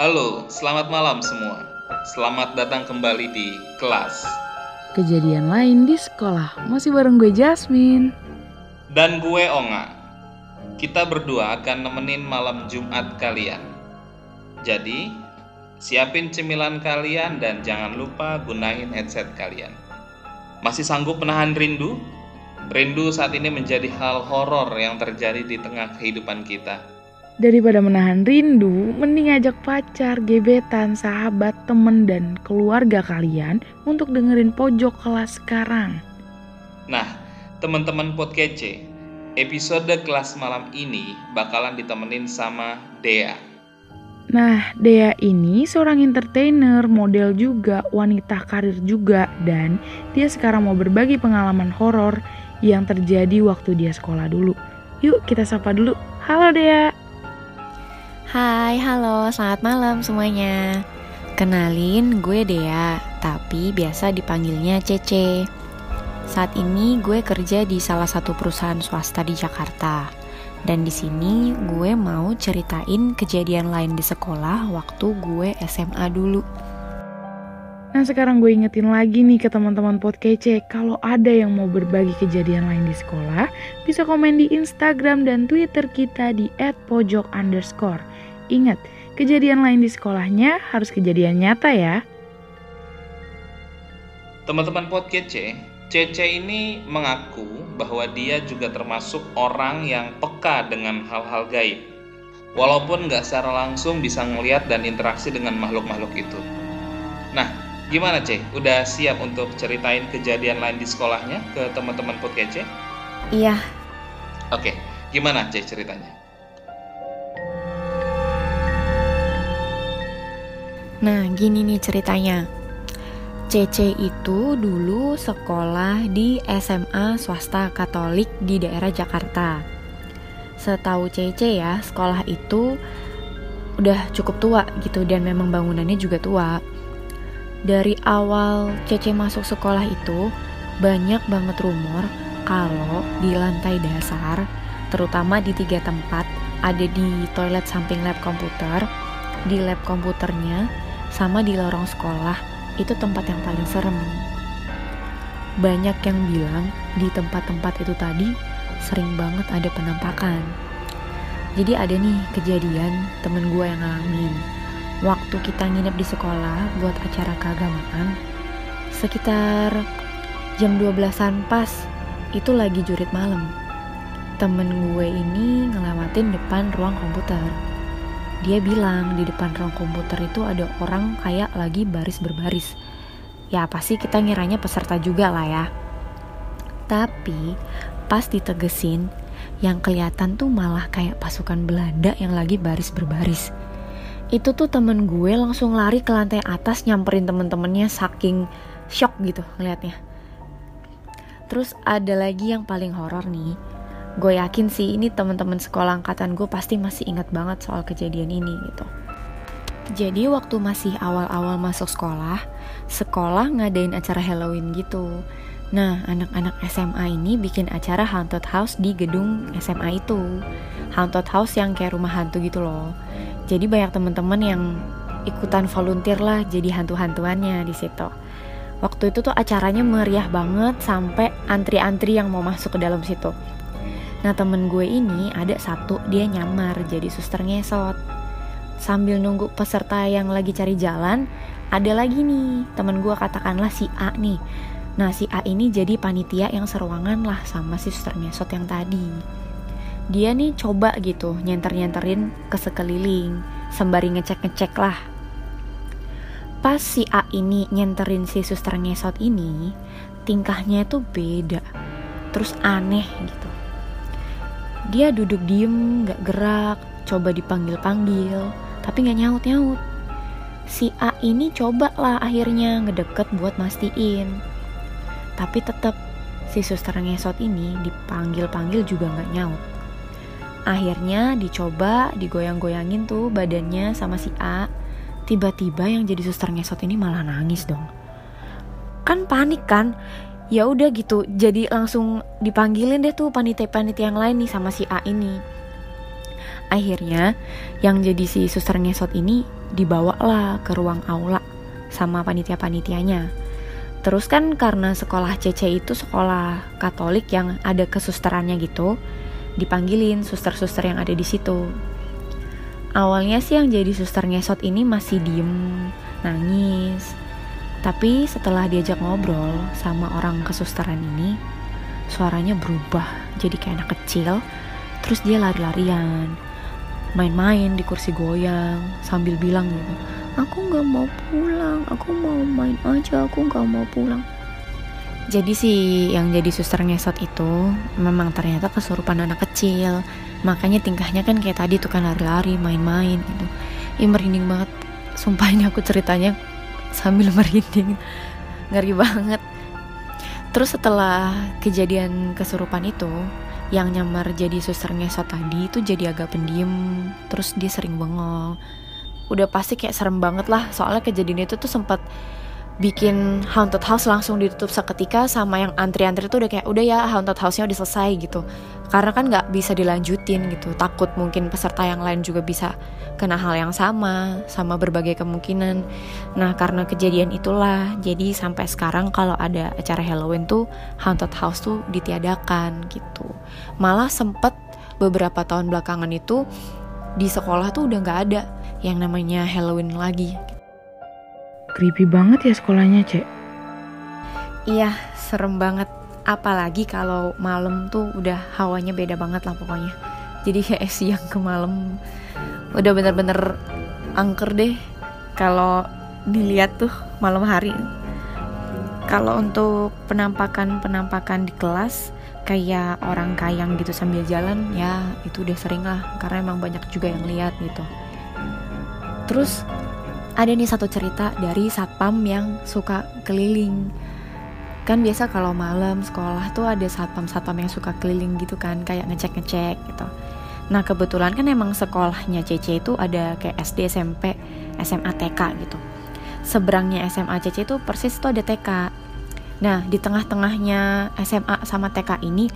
Halo, selamat malam semua. Selamat datang kembali di kelas. Kejadian lain di sekolah, masih bareng gue Jasmine. Dan gue Onga. Kita berdua akan nemenin malam Jumat kalian. Jadi, siapin cemilan kalian dan jangan lupa gunain headset kalian. Masih sanggup menahan rindu? Rindu saat ini menjadi hal horor yang terjadi di tengah kehidupan kita. Daripada menahan rindu, mending ajak pacar, gebetan, sahabat, temen, dan keluarga kalian untuk dengerin pojok kelas sekarang. Nah, teman-teman Podkece, episode kelas malam ini bakalan ditemenin sama Dea. Nah, Dea ini seorang entertainer, model juga, wanita karir juga, dan dia sekarang mau berbagi pengalaman horor yang terjadi waktu dia sekolah dulu. Yuk kita sapa dulu. Halo Dea. Hai, halo, selamat malam semuanya. Kenalin, gue Dea, tapi biasa dipanggilnya Cece. Saat ini gue kerja di salah satu perusahaan swasta di Jakarta. Dan di sini gue mau ceritain kejadian lain di sekolah waktu gue SMA dulu. Nah sekarang gue ingetin lagi nih ke teman-teman Podkece, kalau ada yang mau berbagi kejadian lain di sekolah, bisa komen di Instagram dan Twitter kita di @pojok underscore. Ingat, kejadian lain di sekolahnya harus kejadian nyata ya. Teman-teman Podkece, Cece ini mengaku bahwa dia juga termasuk orang yang peka dengan hal-hal gaib. Walaupun nggak secara langsung bisa ngeliat dan interaksi dengan makhluk-makhluk itu. Nah, gimana Ce? Udah siap untuk ceritain kejadian lain di sekolahnya ke teman-teman Podkece? Iya, Oke, gimana Ce ceritanya? Nah gini nih ceritanya. Cece itu dulu sekolah di SMA swasta Katolik di daerah Jakarta. Setahu Cece ya, sekolah itu udah cukup tua gitu dan memang bangunannya juga tua. Dari awal Cece masuk sekolah itu banyak banget rumor kalau di lantai dasar, terutama di tiga tempat, ada di toilet samping lab komputer, di lab komputernya, sama di lorong sekolah, itu tempat yang paling serem. Banyak yang bilang di tempat-tempat itu tadi sering banget ada penampakan. Jadi ada nih kejadian temen gue yang ngalamin. Waktu kita nginep di sekolah buat acara keagamaan, sekitar jam 12-an pas, itu lagi jurit malam. Temen gue ini ngelewatin depan ruang komputer. Dia bilang di depan ruang komputer itu ada orang kayak lagi baris berbaris. Ya pasti kita ngiranya peserta juga lah ya. Tapi pas ditegesin, yang kelihatan tuh malah kayak pasukan Belanda yang lagi baris berbaris. Itu tuh temen gue langsung lari ke lantai atas nyamperin temen-temennya saking shock gitu ngeliatnya. Terus ada lagi yang paling horor nih. Gue yakin sih ini teman-teman sekolah angkatan gue pasti masih ingat banget soal kejadian ini gitu. Jadi waktu masih awal-awal masuk sekolah, sekolah ngadain acara Halloween gitu. Nah, anak-anak SMA ini bikin acara haunted house di gedung SMA itu. Haunted house yang kayak rumah hantu gitu loh. Jadi banyak teman-teman yang ikutan volunteer lah jadi hantu-hantuannya di situ. Waktu itu tuh acaranya meriah banget sampai antri-antri yang mau masuk ke dalam situ. Nah temen gue ini ada satu dia nyamar jadi suster ngesot. Sambil nunggu peserta yang lagi cari jalan, ada lagi nih temen gue katakanlah si A nih. Nah si A ini jadi panitia yang seruangan lah sama si suster ngesot yang tadi. Dia nih coba gitu nyenter-nyenterin ke sekeliling, sembari ngecek-ngecek lah pas si A ini nyenterin si suster ngesot ini tingkahnya itu beda terus aneh gitu dia duduk diem gak gerak coba dipanggil-panggil tapi gak nyaut-nyaut. Si A ini coba lah akhirnya ngedeket buat mastiin. Tapi tetap si suster ngesot ini dipanggil-panggil juga gak nyaut. Akhirnya dicoba digoyang-goyangin tuh badannya sama si A. Tiba-tiba yang jadi suster ngesot ini malah nangis dong. Kan panik kan ya udah gitu jadi langsung dipanggilin deh tuh panitia-panitia yang lain nih sama si A ini Akhirnya yang jadi si suster ngesot ini dibawa lah ke ruang aula sama panitia-panitianya. Terus kan karena sekolah CC itu sekolah Katolik yang ada kesusterannya gitu, dipanggilin suster-suster yang ada di situ. Awalnya sih yang jadi suster ngesot ini masih diem, nangis. Tapi setelah diajak ngobrol sama orang kesusteran ini, suaranya berubah jadi kayak anak kecil. Terus dia lari-larian, main-main di kursi goyang sambil bilang gitu, aku nggak mau pulang, aku mau main aja, aku nggak mau pulang. Jadi sih yang jadi suster ngesot itu memang ternyata kesurupan anak kecil. Makanya tingkahnya kan kayak tadi tuh kan lari-lari, main-main gitu. Ih merinding banget. Sumpah ini aku ceritanya sambil merinding. Ngeri banget. Terus setelah kejadian kesurupan itu, yang nyamar jadi suster ngesot tadi itu jadi agak pendiam. Terus dia sering bengong. Udah pasti kayak serem banget lah. Soalnya kejadian itu tuh sempat bikin haunted house langsung ditutup seketika sama yang antri-antri itu udah kayak udah ya haunted house-nya udah selesai gitu. Karena kan nggak bisa dilanjutin gitu. Takut mungkin peserta yang lain juga bisa kena hal yang sama sama berbagai kemungkinan. Nah karena kejadian itulah jadi sampai sekarang kalau ada acara Halloween tuh haunted house tuh ditiadakan gitu. Malah sempet beberapa tahun belakangan itu di sekolah tuh udah nggak ada yang namanya Halloween lagi Creepy banget ya sekolahnya, Cek. Iya, serem banget. Apalagi kalau malam tuh udah hawanya beda banget lah pokoknya. Jadi kayak siang ke malam udah bener-bener angker deh kalau dilihat tuh malam hari. Kalau untuk penampakan-penampakan di kelas kayak orang kayang gitu sambil jalan ya itu udah sering lah karena emang banyak juga yang lihat gitu. Terus ada nih satu cerita dari satpam yang suka keliling. Kan biasa kalau malam sekolah tuh ada satpam-satpam yang suka keliling gitu kan kayak ngecek-ngecek gitu. Nah kebetulan kan emang sekolahnya CC itu ada kayak SD SMP SMA TK gitu. Seberangnya SMA CC itu persis tuh ada TK nah di tengah-tengahnya SMA sama TK ini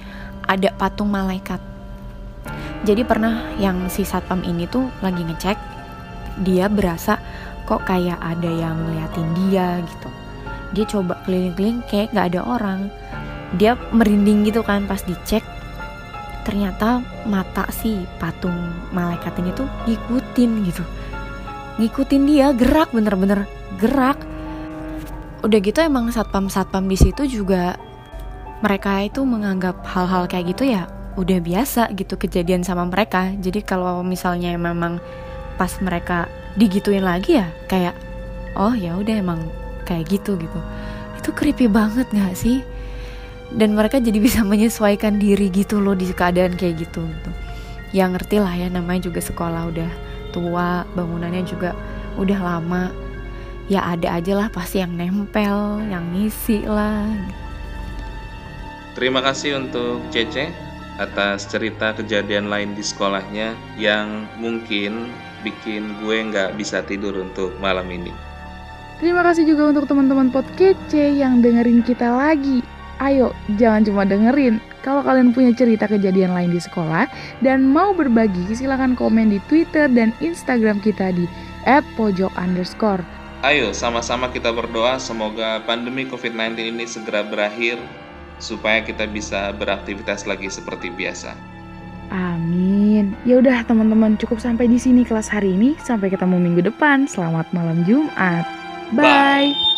ada patung malaikat. Jadi pernah yang si satpam ini tuh lagi ngecek dia berasa kok kayak ada yang ngeliatin dia gitu. Dia coba keliling-keliling kayak gak ada orang. Dia merinding gitu kan pas dicek. Ternyata mata si patung malaikat ini tuh ngikutin gitu. Ngikutin dia gerak bener-bener gerak. Udah gitu emang satpam-satpam di situ juga mereka itu menganggap hal-hal kayak gitu ya udah biasa gitu kejadian sama mereka. Jadi kalau misalnya memang pas mereka digituin lagi ya? Kayak oh ya udah emang kayak gitu gitu. Itu creepy banget gak sih? Dan mereka jadi bisa menyesuaikan diri gitu loh di keadaan kayak gitu gitu. Ya ngerti lah ya namanya juga sekolah udah tua bangunannya juga udah lama. Ya ada aja lah pasti yang nempel yang ngisi lah. Terima kasih untuk Cece atas cerita kejadian lain di sekolahnya yang mungkin bikin gue nggak bisa tidur untuk malam ini. Terima kasih juga untuk teman-teman pot kece yang dengerin kita lagi. Ayo, jangan cuma dengerin. Kalau kalian punya cerita kejadian lain di sekolah dan mau berbagi, silahkan komen di Twitter dan Instagram kita di @pojok underscore. Ayo, sama-sama kita berdoa semoga pandemi COVID-19 ini segera berakhir supaya kita bisa beraktivitas lagi seperti biasa. Amin. Ya udah teman-teman cukup sampai di sini kelas hari ini. Sampai ketemu minggu depan. Selamat malam Jumat. Bye. Bye.